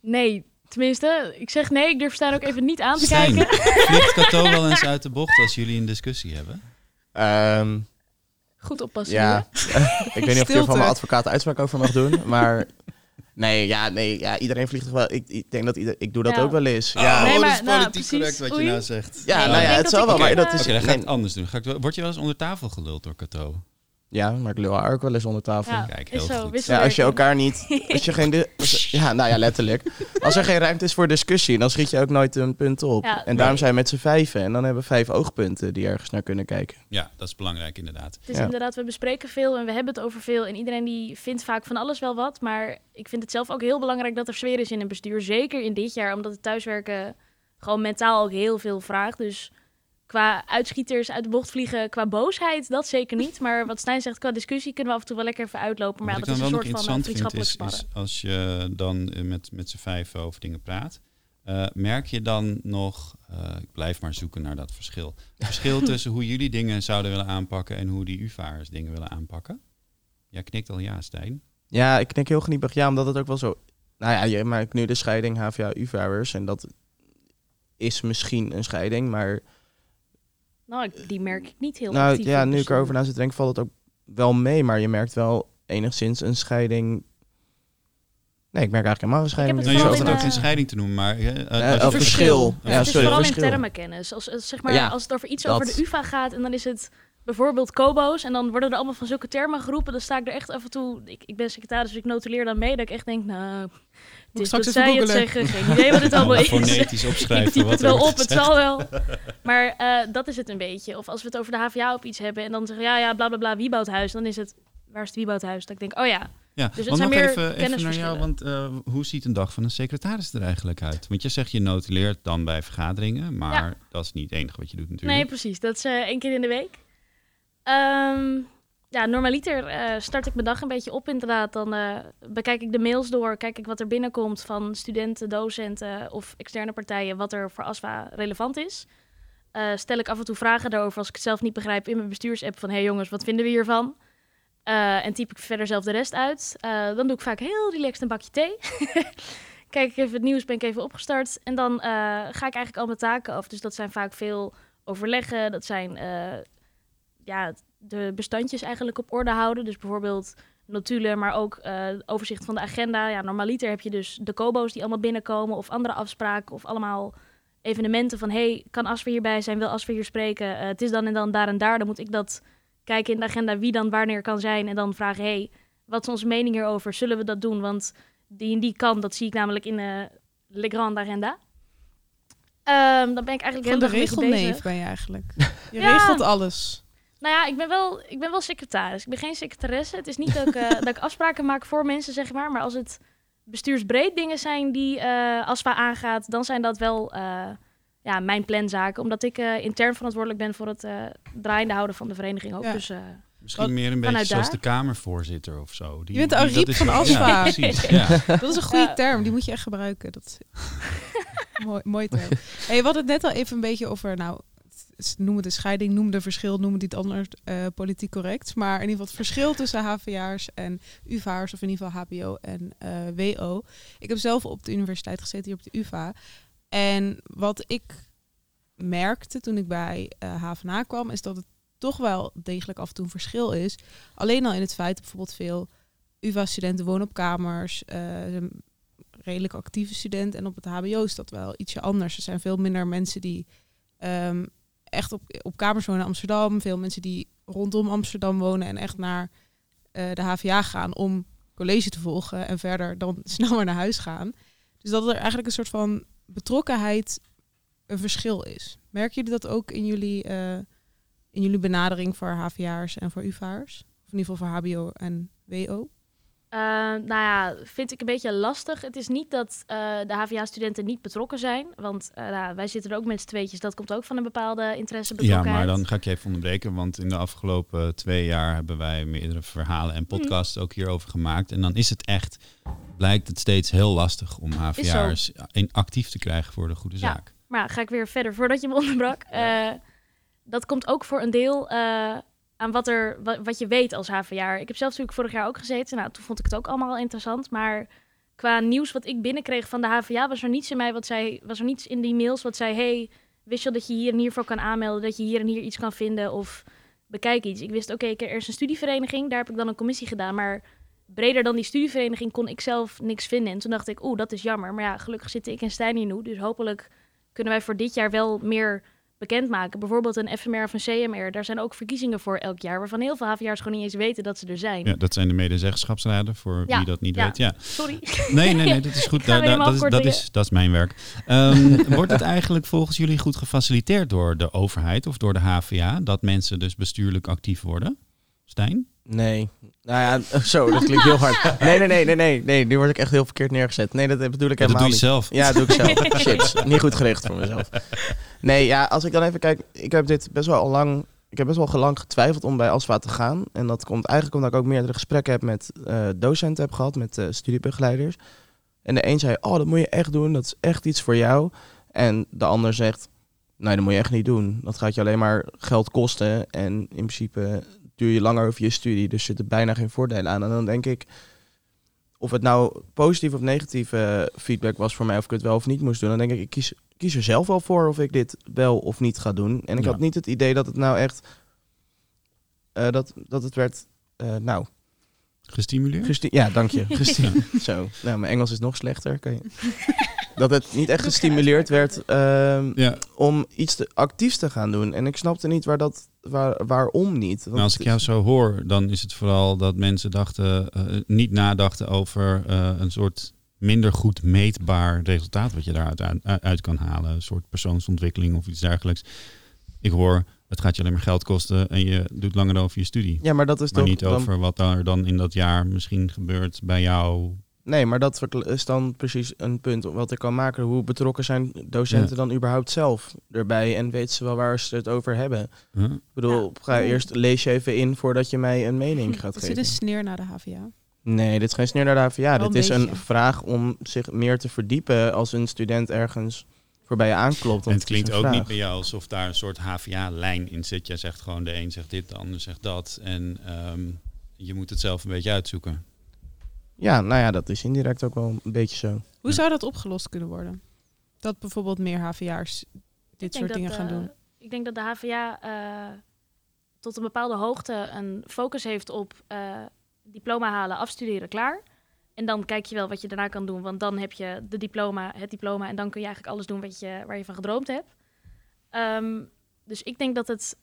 Nee, tenminste, ik zeg nee. Ik durf Stijn ook even niet aan te Stijn, kijken. vliegt Kato wel eens uit de bocht als jullie een discussie hebben? Ehm, Goed oppassen. ja, ik weet niet of ik er van mijn advocaat uitspraak over mag doen, maar nee, ja, nee, ja, iedereen vliegt toch wel. Ik, ik denk dat ieder, ik doe dat Ja. ook wel eens. Oh, Ja, Nee, maar, dat is nou, politiek precies. correct wat je nou zegt. ja Nee, nou ja, het zal wel, maar dat Oké, is. dan ga ik nee, het anders doen. Ga ik, word je wel eens onder tafel geluld door Kato? Ja, maar ik lul haar ook wel eens onder tafel. Ja, Kijk, is heel zo. goed. Ja, als je elkaar niet. Als je geen. als- ja, nou ja, letterlijk. Als er geen ruimte is voor discussie, dan schiet je ook nooit een punt op. Ja, en daarom nee. zijn we met z'n vijven. En dan hebben we vijf oogpunten die ergens naar kunnen kijken. Ja, dat is belangrijk inderdaad. Het is Ja. inderdaad, we bespreken veel en we hebben het over veel. En iedereen die vindt vaak van alles wel wat. Maar ik vind het zelf ook heel belangrijk dat er sfeer is in een bestuur. Zeker in dit jaar, omdat het thuiswerken gewoon mentaal ook heel veel vraagt. Dus qua uitschieters uit de bocht vliegen, qua boosheid, dat zeker niet. Maar wat Stijn zegt, qua discussie kunnen we af en toe wel lekker even uitlopen. Maar Wat ja, ik dat dan is een soort van eh, vriendschappelijk is, als je dan eh, met, met z'n vijf over dingen praat, eh, merk je dan nog, eh, ik blijf maar zoeken naar dat verschil. Verschil tussen hoe jullie dingen zouden willen aanpakken en hoe die UVA'ers dingen willen aanpakken? Ja, knikt al ja, Stijn. Ja, ik knik heel geniepig ja, omdat het ook wel zo... Nou ja, je maakt nu de scheiding HVA-UVA'ers en dat is misschien een scheiding, maar... Nou, die merk ik niet heel nou actief ja, nu ik erover na zit te denken, valt het ook wel mee, maar je merkt wel enigszins een scheiding... Nee, ik merk eigenlijk helemaal een scheiding. het Nou, je hoeft het ook eh, geen scheiding te noemen, maar... eh, Eh, je oh, verschil. Ja, het is sorry, vooral verschil. in termenkennis. Als, als, zeg maar, Ja, als het over iets dat. over de UvA gaat en dan is het bijvoorbeeld kobo's en dan worden er allemaal van zulke termen geroepen, dan sta ik er echt af en toe, ik, ik ben secretaris, dus ik notuleer dan mee, dat ik echt denk, nou, het is straks dat zij het zeggen, geen idee wat het allemaal is. fonetisch Ik opschrijven typ wat het wel op, het zal wel. Maar eh, dat is het een beetje. Of als we het over de HVA op iets hebben en dan zeggen, ja, ja, bla bla bla, Wieboudhuis, dan is het, waar is het Wieboudhuis? Dat ik denk, oh ja, Ja, Dus het want zijn nog meer even, even naar jou, want eh, hoe ziet een dag van een secretaris er eigenlijk uit? Want je zegt je notuleert dan bij vergaderingen, maar Ja. dat is niet het enige wat je doet natuurlijk. Nee, precies. Dat is eh, één keer in de week. Ehm, ja, normaliter eh, start ik mijn dag een beetje op inderdaad. Dan eh, bekijk ik de mails door, kijk ik wat er binnenkomt van studenten, docenten of externe partijen, wat er voor ASFA relevant is. Eh, stel ik af en toe vragen daarover als ik het zelf niet begrijp in mijn bestuursapp van... hé hey jongens, wat vinden we hiervan? En typ ik verder zelf de rest uit. Dan doe ik vaak heel relaxed een bakje thee. Kijk ik even het nieuws, ben ik even opgestart. En dan ga ik eigenlijk al mijn taken af. Dus dat zijn vaak veel overleggen. Dat zijn ja, de bestandjes eigenlijk op orde houden. Dus bijvoorbeeld notulen, maar ook eh, overzicht van de agenda. Ja, normaliter heb je dus de kobo's die allemaal binnenkomen... of andere afspraken of allemaal evenementen van... hey, kan Asfer hierbij zijn? Wil Asfer hier spreken? Eh, het is dan en dan daar en daar. Dan moet ik dat kijken in de agenda wie dan wanneer kan zijn... en dan vragen, hey, wat is onze mening hierover? Zullen we dat doen? Want die en die kan, dat zie ik namelijk in de Le Grande Agenda. Ehm, dan ben ik eigenlijk Van de regelneef bezig. ben je eigenlijk. Je Ja. regelt alles. Nou ja, ik ben, wel, ik ben wel secretaris. Ik ben geen secretaresse. Het is niet dat ik, eh, dat ik afspraken maak voor mensen, zeg maar. Maar als het bestuursbreed dingen zijn die eh ASFA aangaat... dan zijn dat wel eh, ja, mijn planzaken. Omdat ik eh, intern verantwoordelijk ben voor het eh draaiende houden van de vereniging ook. Ja. Dus, eh, Misschien Wat- meer een beetje zoals daar? de Kamervoorzitter of zo. Die, Je bent Ariep van ja, precies, ja. Dat is een goede Ja. term, die moet je echt gebruiken. Dat is... mooi, mooi term. Hey, we hadden het net al even een beetje over, nou, noem het een scheiding, noem een verschil, noem het iets anders eh, politiek correct. Maar in ieder geval het verschil tussen HVA'ers en UvA'ers, of in ieder geval HBO en eh, WO. Ik heb zelf op de universiteit gezeten, hier op de UvA. En wat ik merkte toen ik bij eh HVA kwam, is dat het toch wel degelijk af en toe een verschil is. Alleen al in het feit dat bijvoorbeeld veel UvA-studenten wonen op kamers, redelijk actieve student. En op het HBO is dat wel ietsje anders. Er zijn veel minder mensen die ehm, echt op, op kamers wonen in Amsterdam. Veel mensen die rondom Amsterdam wonen en echt naar eh, de HVA gaan om college te volgen en verder dan snel naar huis gaan. Dus dat er eigenlijk een soort van betrokkenheid een verschil is. Merken jullie dat ook in jullie, eh, in jullie benadering voor HVA'ers en voor UvA'ers? Of in ieder geval voor HBO en WO? Eh, nou ja, vind ik een beetje lastig. Het is niet dat eh, de HVA-studenten niet betrokken zijn. Want eh, nou, wij zitten er ook met z'n tweetjes. Dat komt ook van een bepaalde interesse Ja, maar dan ga ik je even onderbreken, want in de afgelopen twee jaar hebben wij meerdere verhalen en podcasts ook hierover gemaakt. En dan is het echt, blijkt het steeds heel lastig om HVA'ers in actief te krijgen voor de goede Ja. zaak. Maar ga ik weer verder voordat je me onderbrak. Eh, dat komt ook voor een deel aan wat, er, wat, wat je weet als HVA. Ik heb zelf natuurlijk vorig jaar ook gezeten. Nou, toen vond ik het ook allemaal interessant. Maar qua nieuws wat ik binnenkreeg van de HVA... was er niets in mij wat zei... was er niets in die mails wat zei... hey, wist je dat je hier en hiervoor kan aanmelden? Dat je hier en hier iets kan vinden? Of bekijk iets. Ik wist, oké, ik er is een studievereniging. Daar heb ik dan een commissie gedaan. Maar breder dan die studievereniging kon ik zelf niks vinden. En toen dacht ik, oeh, dat is jammer. Maar ja, gelukkig zitten ik en Stijn hier nu. Dus hopelijk kunnen wij voor dit jaar wel meer bekendmaken. Bijvoorbeeld een FMR of een CMR. Daar zijn ook verkiezingen voor elk jaar, waarvan heel veel HVA'ers gewoon niet eens weten dat ze er zijn. Ja, dat zijn de medezeggenschapsraden, voor Ja, wie dat niet ja. weet. Ja. Sorry. Nee, nee, nee, dat is goed. Dat, is, dat, is, dat is mijn werk. Ehm, wordt het eigenlijk volgens jullie goed gefaciliteerd door de overheid of door de HVA, dat mensen dus bestuurlijk actief worden? Stijn? Nee. Nou ja, zo, dat klinkt heel hard. Nee, nee, nee, nee, nee, nee. Nu word ik echt heel verkeerd neergezet. Nee, dat bedoel ik Ja, dat helemaal doe je niet. zelf. Ja, dat doe ik zelf. Shit, niet goed gericht voor mezelf. Nee, ja, als ik dan even kijk, ik heb dit best wel al lang, ik heb best wel lang getwijfeld om bij Alsva te gaan. En dat komt eigenlijk omdat ik ook meerdere gesprekken heb met eh, docenten heb gehad, met eh, studiebegeleiders. En de een zei, oh, dat moet je echt doen, dat is echt iets voor jou. En de ander zegt, nee, dat moet je echt niet doen. Dat gaat je alleen maar geld kosten en in principe duur je langer over je studie, dus zit er bijna geen voordelen aan. En dan denk ik, of het nou positief of negatieve feedback was voor mij, of ik het wel of niet moest doen, dan denk ik, ik kies, kies er zelf wel voor of ik dit wel of niet ga doen. En ik Ja. had niet het idee dat het nou echt, eh, dat, dat het werd, eh, nou, Gestimuleerd? gesti- ja, dank je, gesti- Zo, nou, mijn Engels is nog slechter. Kan je... dat het niet echt gestimuleerd werd ehm, Ja. om iets te, actiefs te gaan doen. En ik snapte niet waar dat, waar, waarom niet. Want Nou, als ik jou is- zo hoor, dan is het vooral dat mensen dachten, eh, niet nadachten over eh, een soort minder goed meetbaar resultaat wat je daaruit uit, uit kan halen. Een soort persoonsontwikkeling of iets dergelijks. Ik hoor, het gaat je alleen maar geld kosten en je doet langer over je studie. Ja, maar dat is maar toch... niet dan- over wat er dan in dat jaar misschien gebeurt bij jou. Nee, maar dat is dan precies een punt wat ik kan maken. Hoe betrokken zijn docenten dan überhaupt zelf erbij? En weten ze wel waar ze het over hebben? Huh? Ik bedoel, Ja. ga eerst lees je even in voordat je mij een mening gaat Is dit geven. een sneer naar de HVA? Nee, dit is geen sneer naar de HVA. Wel Dit is een vraag om zich meer te verdiepen als een student ergens voorbij je aanklopt. En het klinkt ook vraag. niet bij jou alsof daar een soort HVA-lijn in zit. Jij zegt gewoon de een zegt dit, de ander zegt dat. En ehm, je moet het zelf een beetje uitzoeken. Ja, nou ja, dat is indirect ook wel een beetje zo. Hoe Ja. zou dat opgelost kunnen worden? Dat bijvoorbeeld meer HVA'ers dit soort dat, dingen gaan eh, doen. Ik denk dat de HVA eh, tot een bepaalde hoogte een focus heeft op eh, diploma halen, afstuderen, klaar. En dan kijk je wel wat je daarna kan doen. Want dan heb je de diploma, het diploma. En dan kun je eigenlijk alles doen wat je, waar je van gedroomd hebt. Ehm, dus ik denk dat het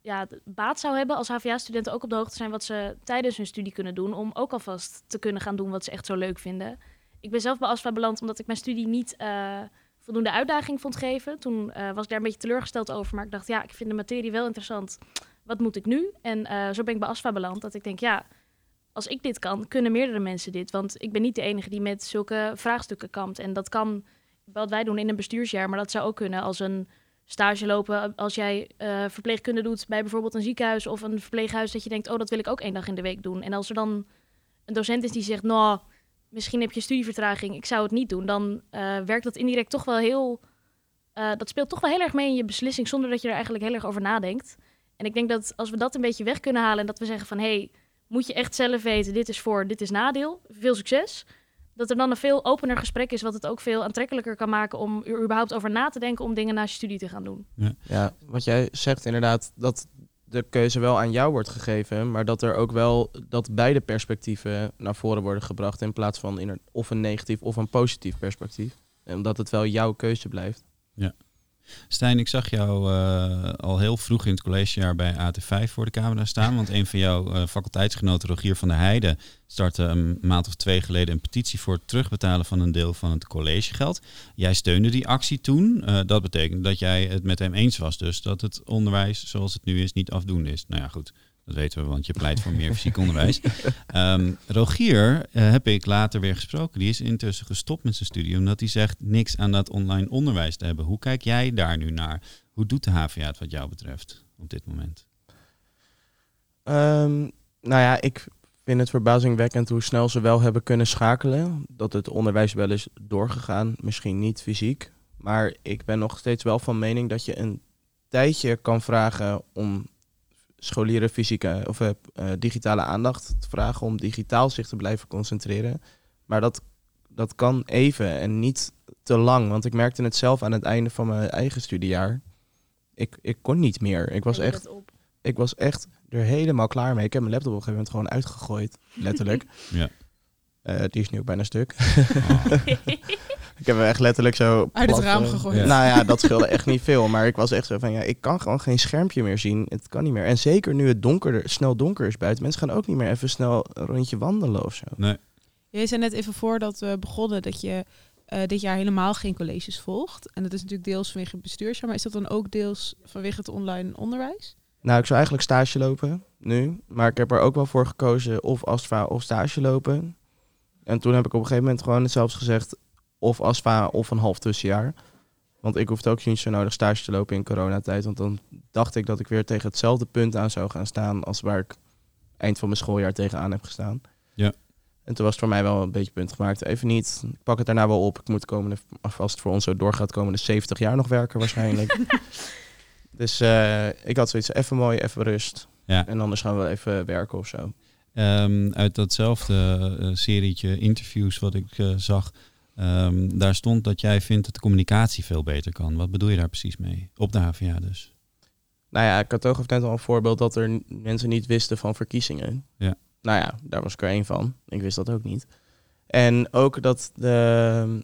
ja, baat zou hebben als HVA-studenten ook op de hoogte zijn wat ze tijdens hun studie kunnen doen. Om ook alvast te kunnen gaan doen wat ze echt zo leuk vinden. Ik ben zelf bij ASFA beland omdat ik mijn studie niet eh, voldoende uitdaging vond geven. Toen eh, was ik daar een beetje teleurgesteld over. Maar ik dacht, ja, ik vind de materie wel interessant. Wat moet ik nu? En eh, zo ben ik bij ASFA beland. Dat ik denk, ja, als ik dit kan, kunnen meerdere mensen dit. Want ik ben niet de enige die met zulke vraagstukken kampt. En dat kan wat wij doen in een bestuursjaar. Maar dat zou ook kunnen als een stage lopen. Als jij eh, verpleegkunde doet bij bijvoorbeeld een ziekenhuis of een verpleeghuis. Dat je denkt, oh, dat wil ik ook één dag in de week doen. En als er dan een docent is die zegt, nou, misschien heb je studievertraging. Ik zou het niet doen. Dan eh, werkt dat indirect toch wel heel... eh, dat speelt toch wel heel erg mee in je beslissing... zonder dat je er eigenlijk heel erg over nadenkt. En ik denk dat als we dat een beetje weg kunnen halen... en dat we zeggen van... hey, moet je echt zelf weten, dit is voor, dit is nadeel. Veel succes. Dat er dan een veel opener gesprek is... wat het ook veel aantrekkelijker kan maken... om er überhaupt over na te denken... om dingen naast je studie te gaan doen. Ja, wat jij zegt inderdaad, dat de keuze wel aan jou wordt gegeven, maar dat er ook wel dat beide perspectieven naar voren worden gebracht in plaats van in een, of een negatief of een positief perspectief. En omdat het wel jouw keuze blijft. Stijn, ik zag jou eh, al heel vroeg in het collegejaar bij AT5 voor de camera staan. Want een van jouw eh, faculteitsgenoten, Rogier van der Heijden, startte een maand of twee geleden een petitie voor het terugbetalen van een deel van het collegegeld. Jij steunde die actie toen. Eh, dat betekent dat jij het met hem eens was. Dus dat het onderwijs zoals het nu is niet afdoende is. Nou ja, goed. Dat weten we, want je pleit voor meer fysiek onderwijs. Ehm, Rogier eh, heb ik later weer gesproken. Die is intussen gestopt met zijn studie omdat hij zegt niks aan dat online onderwijs te hebben. Hoe kijk jij daar nu naar? Hoe doet de HVA het wat jou betreft op dit moment? Ehm, nou ja, ik vind het verbazingwekkend hoe snel ze wel hebben kunnen schakelen. Dat het onderwijs wel is doorgegaan, misschien niet fysiek. Maar ik ben nog steeds wel van mening dat je een tijdje kan vragen om scholieren fysieke of eh, eh, digitale aandacht te vragen om digitaal zich te blijven concentreren. Maar dat, dat kan even en niet te lang. Want ik merkte het zelf aan het einde van mijn eigen studiejaar. Ik, ik kon niet meer. Ik was echt ik was echt er helemaal klaar mee. Ik heb mijn laptop op een gegeven moment gewoon uitgegooid, letterlijk. Ja. Eh, die is nu ook bijna stuk. Oh. ik heb hem echt letterlijk zo... Uit het raam gegooid. Ja. Nou ja, dat scheelde echt niet veel. Maar ik was echt zo van, ja, ik kan gewoon geen schermpje meer zien. Het kan niet meer. En zeker nu het donkerder, snel donker is buiten. Mensen gaan ook niet meer even snel een rondje wandelen of zo. Nee. Jij zei net even voordat we begonnen dat je eh, dit jaar helemaal geen colleges volgt. En dat is natuurlijk deels vanwege het bestuursjaar, maar is dat dan ook deels vanwege het online onderwijs? Nou, ik zou eigenlijk stage lopen nu. Maar ik heb er ook wel voor gekozen of ASFA of stage lopen. En toen heb ik op een gegeven moment gewoon zelfs gezegd... of ASFA of een half tussenjaar. Want ik hoefde ook niet zo nodig stage te lopen in coronatijd. Want dan dacht ik dat ik weer tegen hetzelfde punt aan zou gaan staan als waar ik eind van mijn schooljaar tegenaan heb gestaan. Ja. En toen was het voor mij wel een beetje punt gemaakt. Even niet, ik pak het daarna wel op. Ik moet de komende, als het voor ons zo doorgaat, de komende 70 jaar nog werken waarschijnlijk. dus eh, ik had zoiets, even mooi, even rust. Ja. En anders gaan we even werken of zo. Ehm, uit datzelfde eh, serietje interviews wat ik eh, zag, ehm, daar stond dat jij vindt dat de communicatie veel beter kan. Wat bedoel je daar precies mee? Op de HVA dus. Nou ja, ik had toch net al een voorbeeld dat er mensen niet wisten van verkiezingen. Ja. Nou ja, daar was ik er één van. Ik wist dat ook niet. En ook dat de,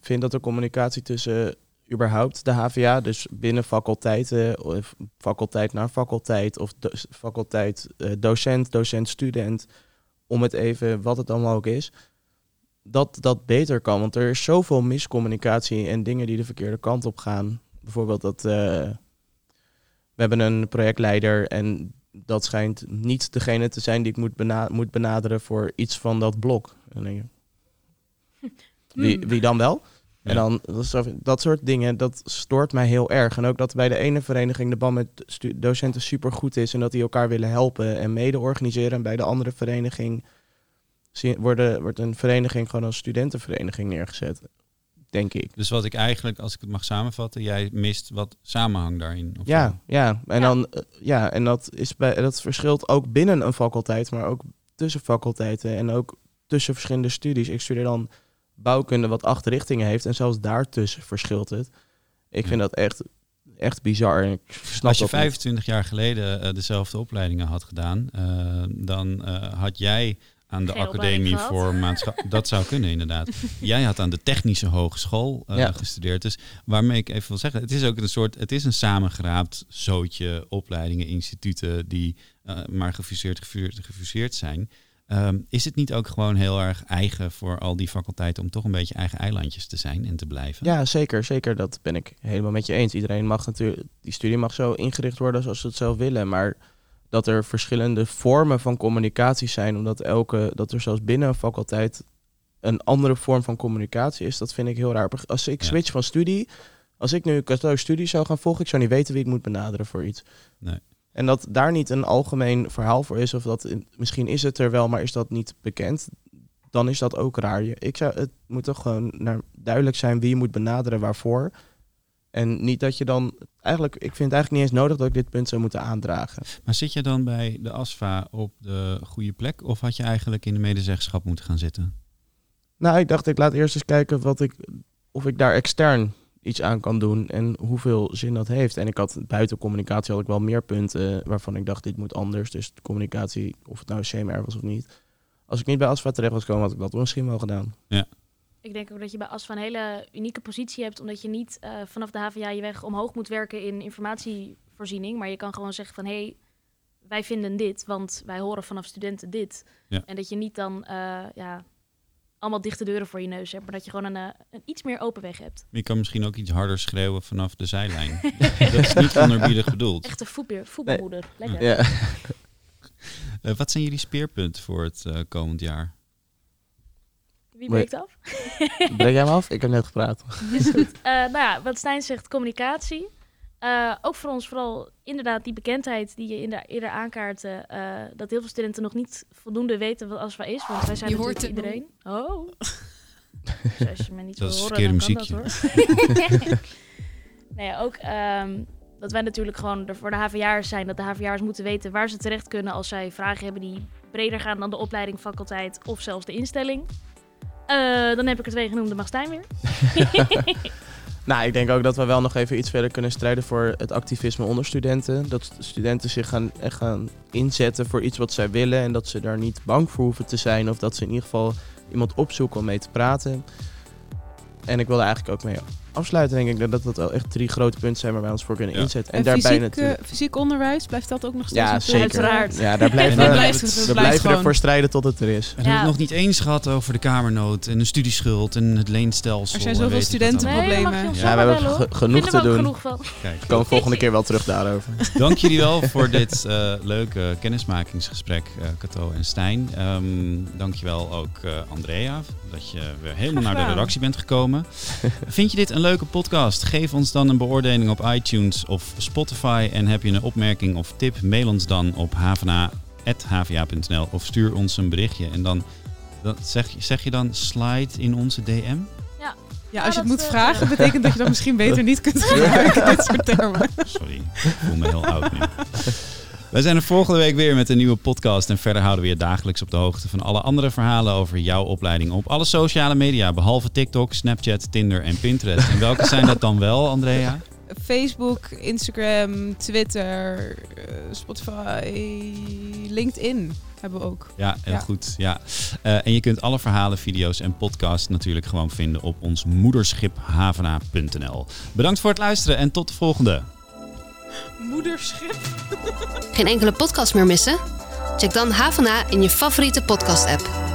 vind dat de communicatie tussen überhaupt de HVA, dus binnen faculteiten, of faculteit naar faculteit, of do- faculteit eh, docent, docent, student, om het even, wat het allemaal ook is, dat dat beter kan. Want er is zoveel miscommunicatie en dingen die de verkeerde kant op gaan. Bijvoorbeeld dat eh, we hebben een projectleider en dat schijnt niet degene te zijn die ik moet, bena- moet benaderen voor iets van dat blok. En dan denk je, wie, wie dan wel? En dan dat, soort dingen, dat stoort mij heel erg. En ook dat bij de ene vereniging de band met docenten super goed is en dat die elkaar willen helpen en mede organiseren. En bij de andere vereniging worden, wordt een vereniging gewoon als studentenvereniging neergezet. Denk ik. Dus wat ik eigenlijk, als ik het mag samenvatten, jij mist wat samenhang daarin. Of Ja, ja. En Ja. dan eh, ja, en dat is bij dat verschilt ook binnen een faculteit, maar ook tussen faculteiten en ook tussen verschillende studies. Ik studeer dan bouwkunde wat acht richtingen heeft en zelfs daartussen verschilt het. Ik Ja. vind dat echt, echt bizar. en Ik snap Als je dat niet. 25 jaar geleden eh, dezelfde opleidingen had gedaan, eh, dan eh, had jij aan de Geen Academie voor Maatschappij... dat zou kunnen, inderdaad. jij had aan de Technische Hogeschool eh, Ja. gestudeerd. Dus waarmee ik even wil zeggen, het is ook een soort... Het is een samengeraapt zootje opleidingen, instituten... die eh, maar gefuseerd, gefuseerd, gefuseerd zijn. Ehm, is het niet ook gewoon heel erg eigen voor al die faculteiten... om toch een beetje eigen eilandjes te zijn en te blijven? Ja, zeker, zeker. Dat ben ik helemaal met je eens. Iedereen mag natuurlijk, die studie mag zo ingericht worden zoals ze het zelf willen. Maar dat er verschillende vormen van communicatie zijn, omdat elke, dat er zelfs binnen een faculteit een andere vorm van communicatie is, dat vind ik heel raar. Als ik Ja. switch van studie, als ik nu cadeau studie zou gaan volgen, ik zou niet weten wie ik moet benaderen voor iets. Nee. En dat daar niet een algemeen verhaal voor is, of dat misschien is het er wel, maar is dat niet bekend, dan is dat ook raar. Ik zou, het moet toch gewoon naar, duidelijk zijn wie je moet benaderen, waarvoor. En niet dat je dan, eigenlijk, ik vind het eigenlijk niet eens nodig dat ik dit punt zou moeten aandragen. Maar zit je dan bij de ASFA op de goede plek? Of had je eigenlijk in de medezeggenschap moeten gaan zitten? Nou, ik dacht, ik laat eerst eens kijken wat ik, of ik daar extern iets aan kan doen en hoeveel zin dat heeft. En ik had buiten communicatie had ik wel meer punten waarvan ik dacht, dit moet anders. Dus de communicatie, of het nou CMR was of niet. Als ik niet bij ASFA terecht was gekomen, had ik dat misschien wel gedaan. Ik denk ook dat je bij ASFA een hele unieke positie hebt, omdat je niet eh, vanaf de HVA je weg omhoog moet werken in informatievoorziening, maar je kan gewoon zeggen van hé, hey, wij vinden dit, want wij horen vanaf studenten dit. Ja. En dat je niet dan eh, ja, allemaal dichte deuren voor je neus hebt, maar dat je gewoon een, eh, een iets meer open weg hebt. Je kan misschien ook iets harder schreeuwen vanaf de zijlijn. dat is niet onerbiedig bedoeld. Echte voetbal, voetbalmoeder. Lekker. Ja. Wat zijn jullie speerpunten voor het eh, komend jaar? Wie breekt af? Breek jij me af? Ik heb net gepraat. Is goed. Eh, nou ja, wat Stijn zegt, communicatie. Eh, ook voor ons vooral inderdaad die bekendheid die je in de, eerder aankaartte. eh, dat heel veel studenten nog niet voldoende weten wat ASFA is. Want wij zijn Je natuurlijk hoort het iedereen. Oh. Dus als je me niet Dat wil is horen, kan dat hoor. nee, ook ehm, dat wij natuurlijk gewoon er voor de HVA'ers zijn. Dat de HVA'ers moeten weten waar ze terecht kunnen als zij vragen hebben die breder gaan dan de opleiding, faculteit of zelfs de instelling. Eh, dan heb ik er twee genoemd, Stijn weer. Nou, ik denk ook dat we wel nog even iets verder kunnen strijden voor het activisme onder studenten. Dat studenten zich gaan, echt gaan inzetten voor iets wat zij willen. En dat ze daar niet bang voor hoeven te zijn. Of dat ze in ieder geval iemand opzoeken om mee te praten. En ik wilde eigenlijk ook mee afsluiten, denk ik. Dat dat wel echt drie grote punten zijn waar wij ons voor kunnen Ja. inzetten. En, En daarbij fysiek, natuurlijk... eh, fysiek onderwijs, blijft dat ook nog steeds Ja, een zeker. Uiteraard. Ja, daar blijven En we, blijven gewoon. ervoor strijden tot het er is. We hebben Ja. het nog niet eens gehad over de kamernood en de studieschuld en het leenstelsel. Er zijn en zoveel weet ik wat studenten- allemaal. Nee, dan mag je problemen. ons Ja, we hebben genoeg te doen. genoeg van. Kijk, We komen volgende keer wel terug daarover. dank jullie wel voor dit eh, leuke kennismakingsgesprek, eh Cato en Stijn. Ehm dankjewel ook eh, Andrea, dat je weer helemaal naar de redactie bent gekomen. Vind je dit een leuke podcast? Geef ons dan een beoordeling op iTunes of Spotify. En heb je een opmerking of tip, mail ons dan op havana.hva.nl of stuur ons een berichtje. En dan, dan zeg, je- zeg je dan slide in onze DM? Ja, als je het moet eh, vragen, betekent dat je dat misschien beter niet kunt gebruiken, dit soort termen. Sorry, ik voel me heel oud nu. Wij zijn er volgende week weer met een nieuwe podcast. En verder houden we je dagelijks op de hoogte van alle andere verhalen over jouw opleiding op alle sociale media. Behalve TikTok, Snapchat, Tinder en Pinterest. En welke zijn dat dan wel, Andrea? Facebook, Instagram, Twitter, eh, Spotify, LinkedIn hebben we ook. Ja, heel Ja. goed. Ja. Eh, en je kunt alle verhalen, video's en podcasts natuurlijk gewoon vinden op ons moederschip havana.nl. Bedankt voor het luisteren en tot de volgende. Moederschip. Geen enkele podcast meer missen? Check dan Havana in je favoriete podcast-app.